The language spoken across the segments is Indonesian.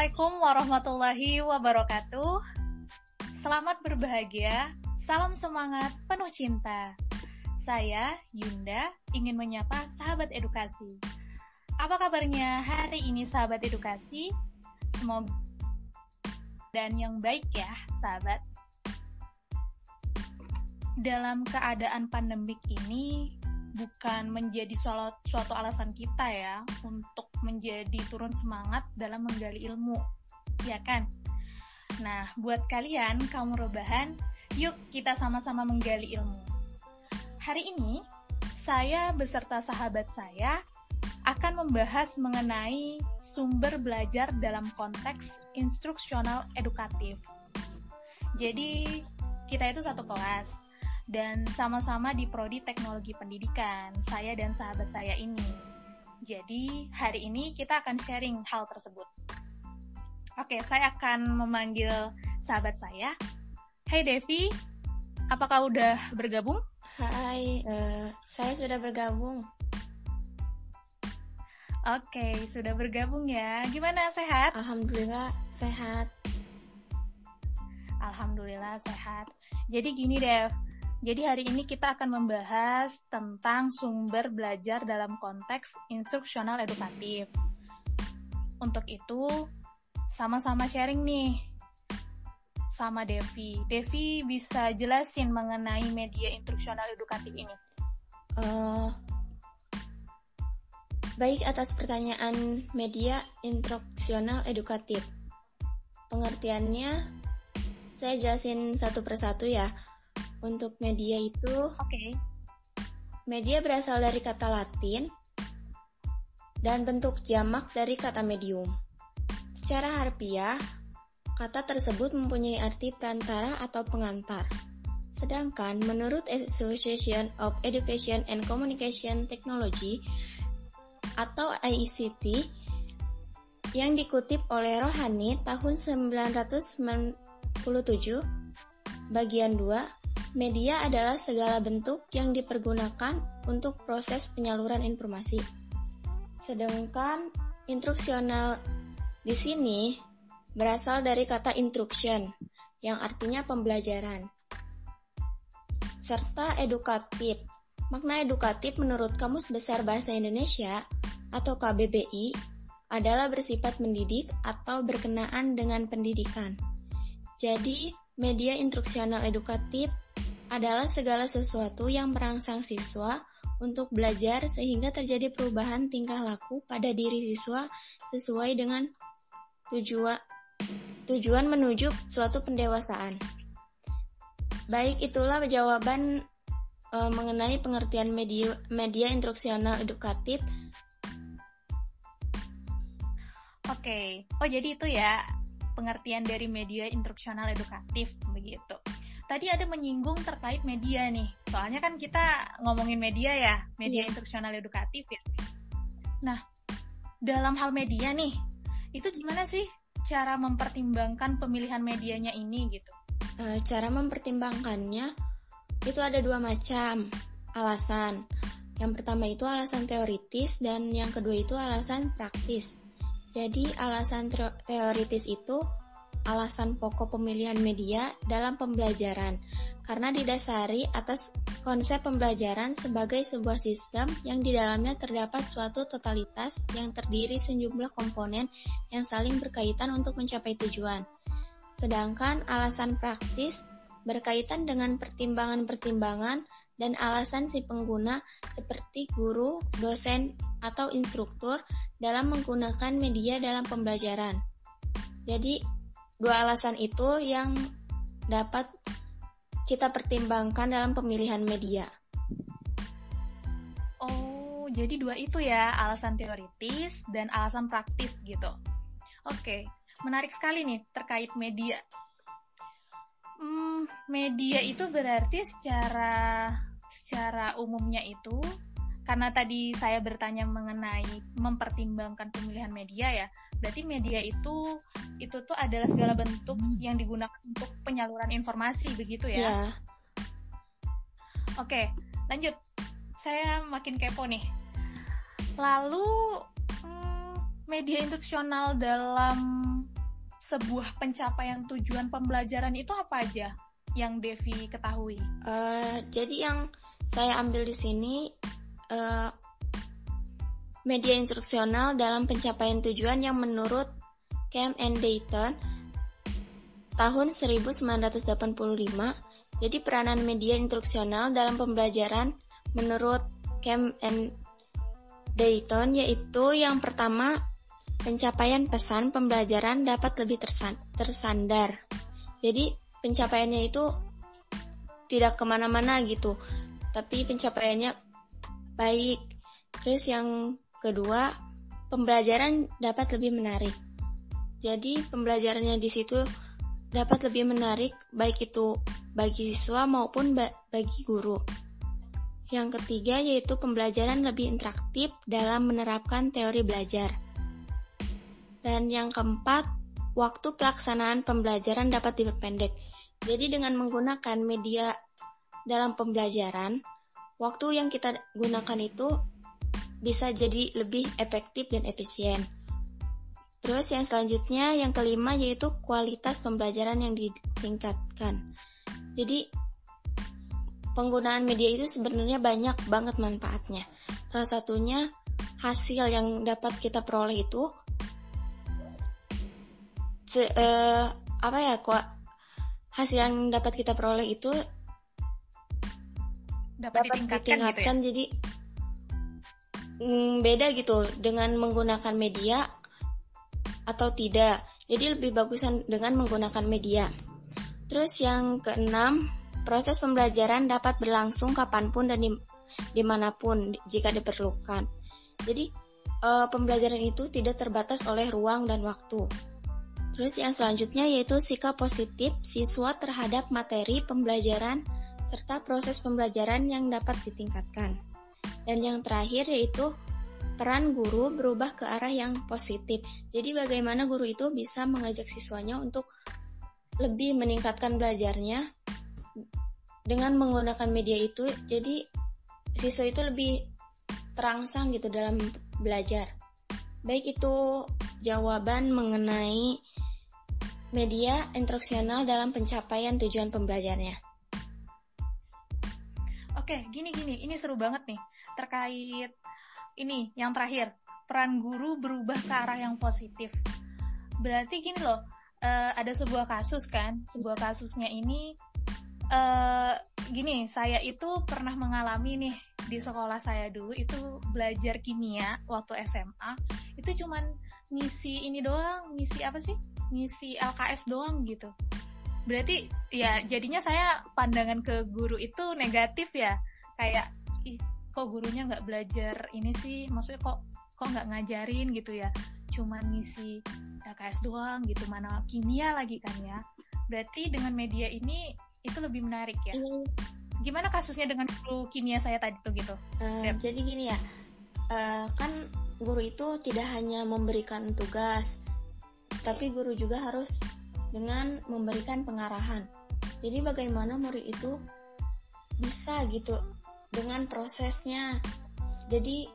Assalamualaikum warahmatullahi wabarakatuh. Selamat berbahagia, salam semangat, penuh cinta. Saya Yunda ingin menyapa sahabat edukasi. Apa kabarnya hari ini sahabat edukasi? Semoga dan yang baik ya, sahabat. Dalam keadaan pandemik ini, bukan menjadi suatu, alasan kita ya untuk menjadi turun semangat dalam menggali ilmu, ya kan? Nah, buat kalian kaum rebahan, yuk kita sama-sama menggali ilmu. Hari ini, saya beserta sahabat saya akan membahas mengenai sumber belajar dalam konteks instruksional edukatif. Jadi, kita itu satu kelas dan sama-sama di prodi teknologi pendidikan, saya dan sahabat saya ini. Jadi, hari ini kita akan sharing hal tersebut. Oke, saya akan memanggil sahabat saya. Hai Devi, apakah udah bergabung? Hai, uh, saya sudah bergabung. Oke, sudah bergabung ya. Gimana, sehat? Alhamdulillah, sehat. Alhamdulillah, sehat. Jadi gini, Dev jadi hari ini kita akan membahas tentang sumber belajar dalam konteks instruksional edukatif. Untuk itu, sama-sama sharing nih sama Devi. Devi bisa jelasin mengenai media instruksional edukatif ini? Uh, baik atas pertanyaan media instruksional edukatif. Pengertiannya, saya jelasin satu persatu ya untuk media itu, oke. Okay. Media berasal dari kata Latin dan bentuk jamak dari kata medium. Secara harfiah, kata tersebut mempunyai arti perantara atau pengantar. Sedangkan menurut Association of Education and Communication Technology atau IECT yang dikutip oleh Rohani tahun 1997 bagian 2 Media adalah segala bentuk yang dipergunakan untuk proses penyaluran informasi. Sedangkan instruksional di sini berasal dari kata instruction yang artinya pembelajaran. Serta edukatif. Makna edukatif menurut Kamus Besar Bahasa Indonesia atau KBBI adalah bersifat mendidik atau berkenaan dengan pendidikan. Jadi, media instruksional edukatif adalah segala sesuatu yang merangsang siswa untuk belajar sehingga terjadi perubahan tingkah laku pada diri siswa sesuai dengan tujuan tujuan menuju suatu pendewasaan. Baik, itulah jawaban e, mengenai pengertian media media instruksional edukatif. Oke, oh jadi itu ya pengertian dari media instruksional edukatif begitu tadi ada menyinggung terkait media nih. Soalnya kan kita ngomongin media ya, media yeah. instruksional edukatif ya. Nah, dalam hal media nih, itu gimana sih cara mempertimbangkan pemilihan medianya ini gitu? E, cara mempertimbangkannya itu ada dua macam alasan. Yang pertama itu alasan teoritis dan yang kedua itu alasan praktis. Jadi alasan teoritis itu alasan pokok pemilihan media dalam pembelajaran karena didasari atas konsep pembelajaran sebagai sebuah sistem yang di dalamnya terdapat suatu totalitas yang terdiri sejumlah komponen yang saling berkaitan untuk mencapai tujuan. Sedangkan alasan praktis berkaitan dengan pertimbangan-pertimbangan dan alasan si pengguna seperti guru, dosen, atau instruktur dalam menggunakan media dalam pembelajaran. Jadi, Dua alasan itu yang dapat kita pertimbangkan dalam pemilihan media. Oh, jadi dua itu ya, alasan teoritis dan alasan praktis gitu. Oke, menarik sekali nih terkait media. Hmm, media itu berarti secara secara umumnya itu karena tadi saya bertanya mengenai mempertimbangkan pemilihan media ya, berarti media itu itu tuh adalah segala bentuk yang digunakan untuk penyaluran informasi begitu ya? Yeah. Oke, lanjut. Saya makin kepo nih. Lalu hmm, media instruksional dalam sebuah pencapaian tujuan pembelajaran itu apa aja yang Devi ketahui? Uh, jadi yang saya ambil di sini uh, media instruksional dalam pencapaian tujuan yang menurut Camp and Dayton tahun 1985. Jadi peranan media instruksional dalam pembelajaran menurut Camp and Dayton yaitu yang pertama pencapaian pesan pembelajaran dapat lebih tersan tersandar. Jadi pencapaiannya itu tidak ke mana-mana gitu, tapi pencapaiannya baik. Terus yang kedua, pembelajaran dapat lebih menarik. Jadi pembelajarannya di situ dapat lebih menarik baik itu bagi siswa maupun bagi guru. Yang ketiga yaitu pembelajaran lebih interaktif dalam menerapkan teori belajar. Dan yang keempat, waktu pelaksanaan pembelajaran dapat diperpendek. Jadi dengan menggunakan media dalam pembelajaran, waktu yang kita gunakan itu bisa jadi lebih efektif dan efisien. Terus yang selanjutnya, yang kelima yaitu kualitas pembelajaran yang ditingkatkan. Jadi penggunaan media itu sebenarnya banyak banget manfaatnya. Salah satunya hasil yang dapat kita peroleh itu se, uh, apa ya hasil yang dapat kita peroleh itu dapat, dapat ditingkatkan, ditingkatkan gitu ya? jadi mm, beda gitu dengan menggunakan media atau tidak. Jadi lebih bagusan dengan menggunakan media. Terus yang keenam, Proses pembelajaran dapat berlangsung kapan pun dan di mana pun jika diperlukan. Jadi, uh, pembelajaran itu tidak terbatas oleh ruang dan waktu. Terus yang selanjutnya yaitu sikap positif siswa terhadap materi pembelajaran serta proses pembelajaran yang dapat ditingkatkan. Dan yang terakhir yaitu peran guru berubah ke arah yang positif. Jadi bagaimana guru itu bisa mengajak siswanya untuk lebih meningkatkan belajarnya dengan menggunakan media itu jadi siswa itu lebih terangsang gitu dalam belajar baik itu jawaban mengenai media instruksional dalam pencapaian tujuan pembelajarnya oke gini gini. Ini seru banget nih. Terkait ini yang terakhir. Peran guru berubah ke arah yang positif. Berarti gini loh uh, ada sebuah kasus kan? Sebuah kasusnya ini uh, gini, saya itu pernah mengalami nih di sekolah saya dulu itu belajar kimia waktu SMA itu cuman ngisi ini doang, ngisi apa sih? Ngisi LKS doang gitu. Berarti ya jadinya saya pandangan ke guru itu negatif ya. Kayak ih kok gurunya nggak belajar ini sih, maksudnya kok kok nggak ngajarin gitu ya. Cuman ngisi LKS doang gitu, mana kimia lagi kan ya. Berarti dengan media ini itu lebih menarik ya. Mm. Gimana kasusnya dengan guru kimia saya tadi tuh gitu? Uh, jadi gini ya, uh, kan guru itu tidak hanya memberikan tugas, tapi guru juga harus dengan memberikan pengarahan. Jadi bagaimana murid itu bisa gitu dengan prosesnya. Jadi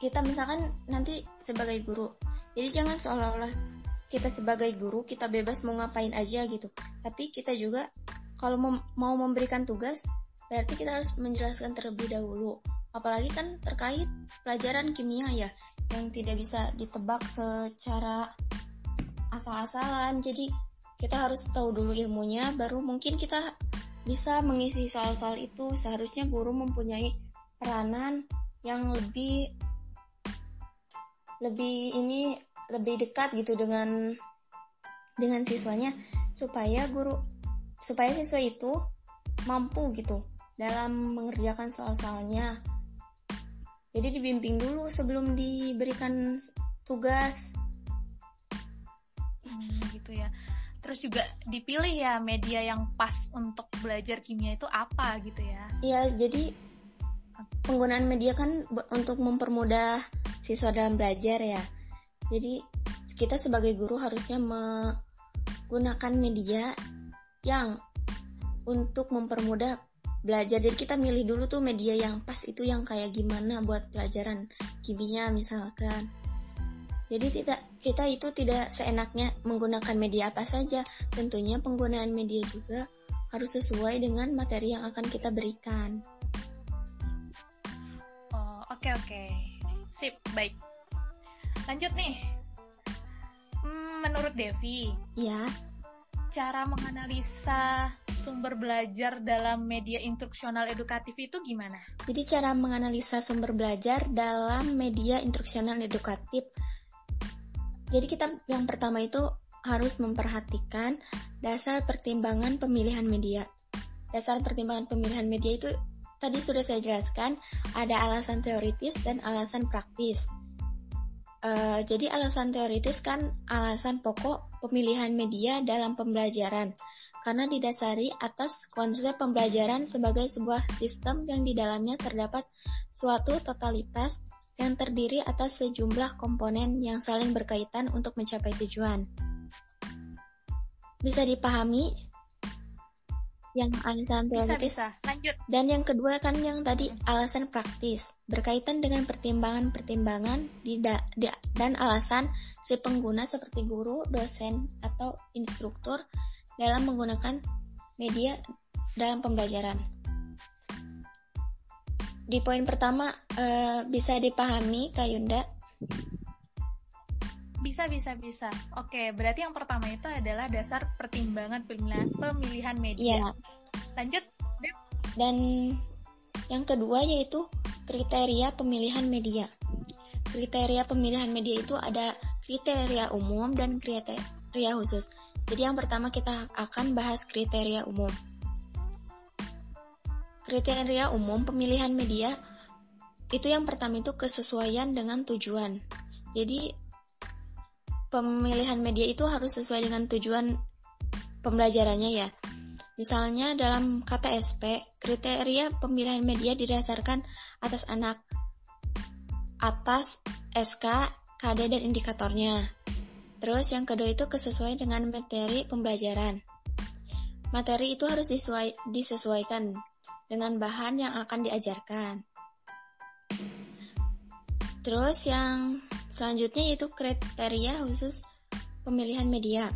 kita misalkan nanti sebagai guru, jadi jangan seolah-olah kita sebagai guru kita bebas mau ngapain aja gitu tapi kita juga kalau mau memberikan tugas berarti kita harus menjelaskan terlebih dahulu apalagi kan terkait pelajaran kimia ya yang tidak bisa ditebak secara asal-asalan jadi kita harus tahu dulu ilmunya baru mungkin kita bisa mengisi soal-soal itu seharusnya guru mempunyai peranan yang lebih lebih ini lebih dekat gitu dengan dengan siswanya supaya guru supaya siswa itu mampu gitu dalam mengerjakan soal-soalnya. Jadi dibimbing dulu sebelum diberikan tugas. Hmm, gitu ya. Terus juga dipilih ya media yang pas untuk belajar kimia itu apa gitu ya. Iya, jadi penggunaan media kan untuk mempermudah siswa dalam belajar ya. Jadi kita sebagai guru harusnya menggunakan media yang untuk mempermudah belajar. Jadi kita milih dulu tuh media yang pas itu yang kayak gimana buat pelajaran kimia misalkan. Jadi tidak kita itu tidak seenaknya menggunakan media apa saja. Tentunya penggunaan media juga harus sesuai dengan materi yang akan kita berikan. Oh, oke okay, oke. Okay. Sip, baik. Lanjut nih. Hmm, menurut Devi, ya, cara menganalisa sumber belajar dalam media instruksional edukatif itu gimana? Jadi cara menganalisa sumber belajar dalam media instruksional edukatif. Jadi kita yang pertama itu harus memperhatikan dasar pertimbangan pemilihan media. Dasar pertimbangan pemilihan media itu tadi sudah saya jelaskan, ada alasan teoritis dan alasan praktis. Uh, jadi alasan teoritis kan alasan pokok pemilihan media dalam pembelajaran karena didasari atas konsep pembelajaran sebagai sebuah sistem yang di dalamnya terdapat suatu totalitas yang terdiri atas sejumlah komponen yang saling berkaitan untuk mencapai tujuan. Bisa dipahami yang alasan teoritis. Bisa, bisa. Lanjut. Dan yang kedua kan yang tadi alasan praktis, berkaitan dengan pertimbangan-pertimbangan dan alasan si pengguna seperti guru, dosen, atau instruktur dalam menggunakan media dalam pembelajaran. Di poin pertama uh, bisa dipahami Kak Yunda? Bisa, bisa, bisa. Oke, berarti yang pertama itu adalah dasar pertimbangan pemilihan, pemilihan media. Ya. Lanjut. Dan yang kedua yaitu kriteria pemilihan media. Kriteria pemilihan media itu ada kriteria umum dan kriteria khusus. Jadi yang pertama kita akan bahas kriteria umum. Kriteria umum pemilihan media itu yang pertama itu kesesuaian dengan tujuan. Jadi pemilihan media itu harus sesuai dengan tujuan pembelajarannya ya. Misalnya dalam KTSP, kriteria pemilihan media didasarkan atas anak, atas SK, KD, dan indikatornya. Terus yang kedua itu kesesuaian dengan materi pembelajaran. Materi itu harus disesuaikan dengan bahan yang akan diajarkan. Terus yang Selanjutnya itu kriteria khusus pemilihan media.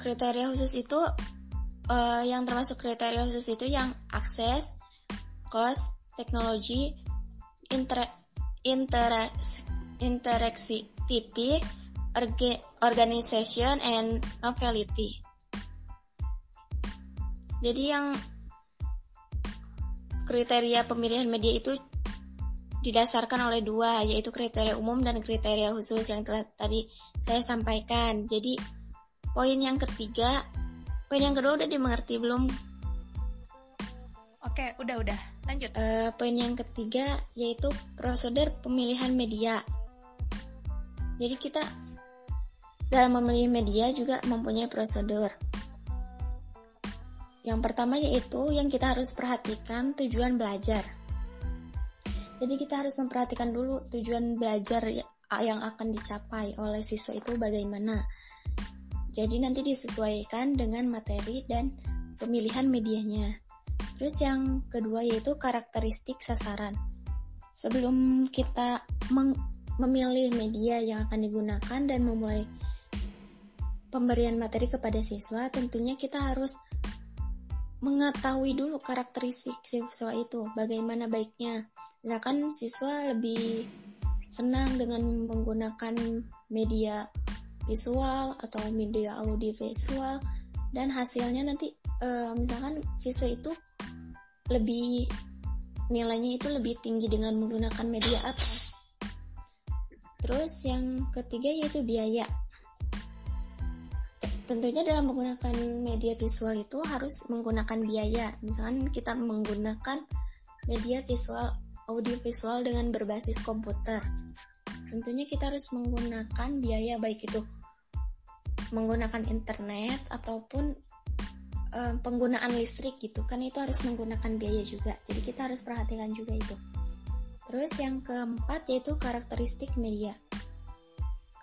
Kriteria khusus itu uh, yang termasuk kriteria khusus itu yang akses, cost, teknologi, inter, inter, interaksi TP, organization, and novelty. Jadi yang kriteria pemilihan media itu didasarkan oleh dua, yaitu kriteria umum dan kriteria khusus yang telah tadi saya sampaikan. Jadi, poin yang ketiga, poin yang kedua udah dimengerti belum? Oke, udah udah. Lanjut. Uh, poin yang ketiga yaitu prosedur pemilihan media. Jadi kita dalam memilih media juga mempunyai prosedur. Yang pertama yaitu yang kita harus perhatikan tujuan belajar. Jadi kita harus memperhatikan dulu tujuan belajar ya, yang akan dicapai oleh siswa itu bagaimana. Jadi nanti disesuaikan dengan materi dan pemilihan medianya. Terus yang kedua yaitu karakteristik sasaran. Sebelum kita memilih media yang akan digunakan dan memulai pemberian materi kepada siswa, tentunya kita harus mengetahui dulu karakteristik siswa itu, bagaimana baiknya. Misalkan siswa lebih senang dengan menggunakan media visual atau media audio visual dan hasilnya nanti e, misalkan siswa itu lebih nilainya itu lebih tinggi dengan menggunakan media apa. Terus yang ketiga yaitu biaya tentunya dalam menggunakan media visual itu harus menggunakan biaya. Misalkan kita menggunakan media visual audio visual dengan berbasis komputer. Tentunya kita harus menggunakan biaya baik itu menggunakan internet ataupun e, penggunaan listrik gitu kan itu harus menggunakan biaya juga. Jadi kita harus perhatikan juga itu. Terus yang keempat yaitu karakteristik media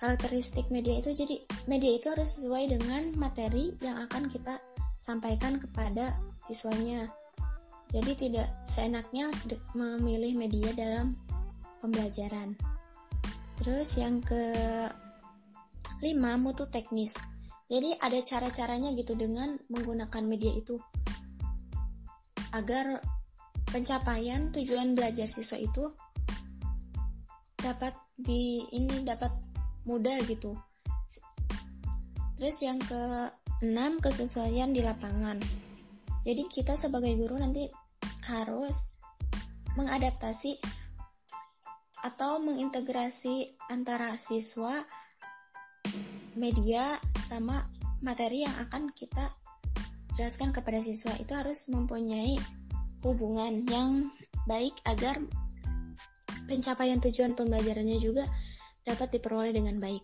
karakteristik media itu jadi media itu harus sesuai dengan materi yang akan kita sampaikan kepada siswanya jadi tidak seenaknya memilih media dalam pembelajaran. Terus yang ke lima mutu teknis. Jadi ada cara-caranya gitu dengan menggunakan media itu agar pencapaian tujuan belajar siswa itu dapat di ini dapat mudah gitu. Terus yang ke enam kesesuaian di lapangan. Jadi kita sebagai guru nanti harus mengadaptasi atau mengintegrasi antara siswa, media, sama materi yang akan kita jelaskan kepada siswa itu harus mempunyai hubungan yang baik agar pencapaian tujuan pembelajarannya juga dapat diperoleh dengan baik.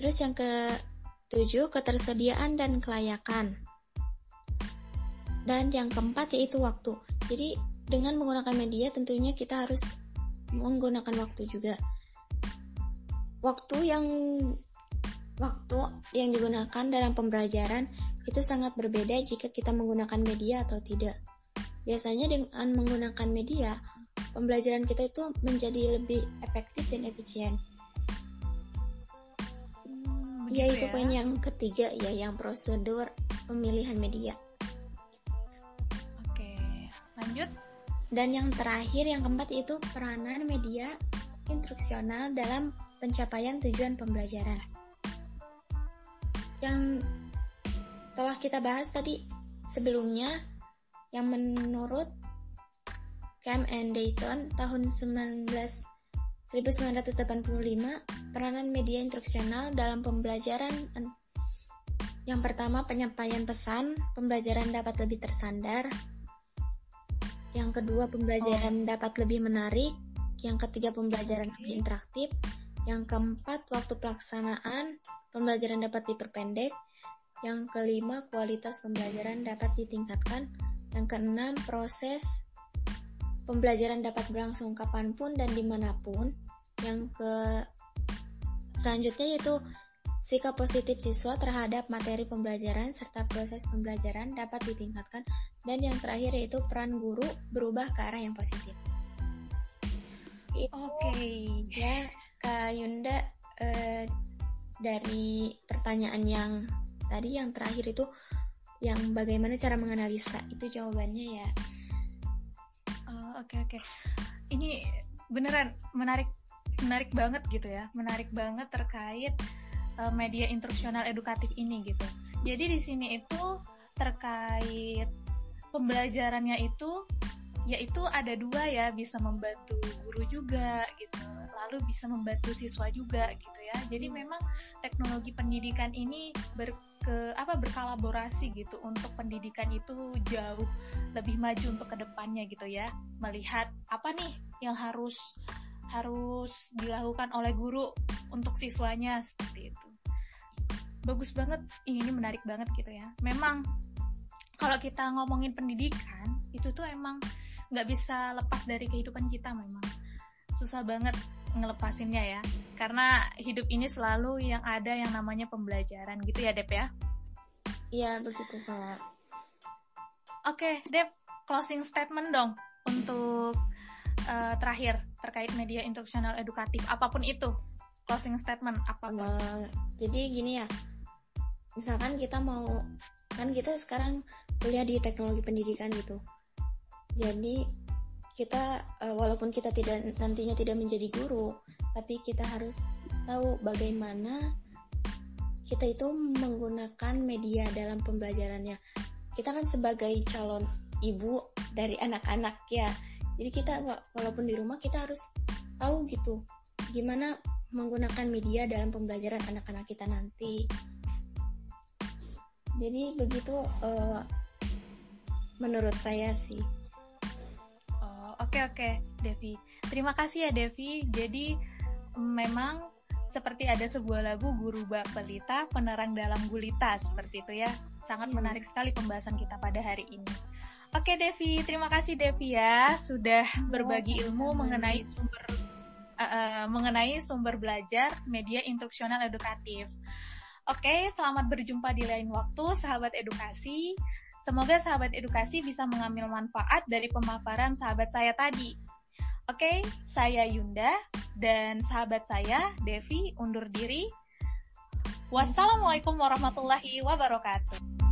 Terus yang ke tujuh, ketersediaan dan kelayakan. Dan yang keempat yaitu waktu. Jadi dengan menggunakan media tentunya kita harus menggunakan waktu juga. Waktu yang waktu yang digunakan dalam pembelajaran itu sangat berbeda jika kita menggunakan media atau tidak. Biasanya dengan menggunakan media, pembelajaran kita itu menjadi lebih efektif dan efisien. Hmm, Yaitu ya? poin yang ketiga ya, yang prosedur pemilihan media. Oke, lanjut. Dan yang terakhir, yang keempat itu peranan media instruksional dalam pencapaian tujuan pembelajaran. Yang telah kita bahas tadi sebelumnya, yang menurut Camp and Dayton tahun 19 1985, peranan media instruksional dalam pembelajaran yang pertama, penyampaian pesan, pembelajaran dapat lebih tersandar, yang kedua, pembelajaran oh. dapat lebih menarik. Yang ketiga, pembelajaran lebih interaktif. Yang keempat, waktu pelaksanaan pembelajaran dapat diperpendek. Yang kelima, kualitas pembelajaran dapat ditingkatkan. Yang keenam, proses pembelajaran dapat berlangsung kapan pun dan di mana pun. Yang ke selanjutnya yaitu Sikap positif siswa terhadap materi pembelajaran serta proses pembelajaran dapat ditingkatkan dan yang terakhir yaitu peran guru berubah ke arah yang positif. Oke. Okay. Ya, Kak Yunda eh, dari pertanyaan yang tadi yang terakhir itu yang bagaimana cara menganalisa itu jawabannya ya. Oke okay, oke. Okay. Ini beneran menarik menarik banget gitu ya. Menarik banget terkait uh, media instruksional edukatif ini gitu. Jadi di sini itu terkait pembelajarannya itu yaitu ada dua ya bisa membantu guru juga gitu lalu bisa membantu siswa juga gitu ya jadi memang teknologi pendidikan ini ber ke apa berkolaborasi gitu untuk pendidikan itu jauh lebih maju untuk ke depannya gitu ya. Melihat apa nih yang harus harus dilakukan oleh guru untuk siswanya seperti itu. Bagus banget ini menarik banget gitu ya. Memang kalau kita ngomongin pendidikan itu tuh emang nggak bisa lepas dari kehidupan kita memang. Susah banget ngelepasinnya ya. Karena hidup ini selalu yang ada yang namanya pembelajaran gitu ya Dep ya? Iya begitu kak. Oke Dep closing statement dong untuk uh, terakhir terkait media instruksional edukatif. Apa pun itu closing statement apa uh, jadi gini ya. Misalkan kita mau kan kita sekarang kuliah di teknologi pendidikan gitu. Jadi kita uh, walaupun kita tidak nantinya tidak menjadi guru tapi kita harus tahu bagaimana kita itu menggunakan media dalam pembelajarannya. Kita kan sebagai calon ibu dari anak-anak ya. Jadi kita walaupun di rumah kita harus tahu gitu gimana menggunakan media dalam pembelajaran anak-anak kita nanti. Jadi begitu uh, menurut saya sih oke okay, oke okay, Devi terima kasih ya Devi jadi memang seperti ada sebuah lagu guru bak pelita penerang dalam gulita seperti itu ya sangat hmm. menarik sekali pembahasan kita pada hari ini Oke Devi, terima kasih Devi ya sudah oh, berbagi ilmu mengenai sumber uh, uh, mengenai sumber belajar media instruksional edukatif. Oke, selamat berjumpa di lain waktu, sahabat edukasi. Semoga sahabat edukasi bisa mengambil manfaat dari pemaparan sahabat saya tadi. Oke, saya Yunda dan sahabat saya Devi undur diri. Wassalamualaikum warahmatullahi wabarakatuh.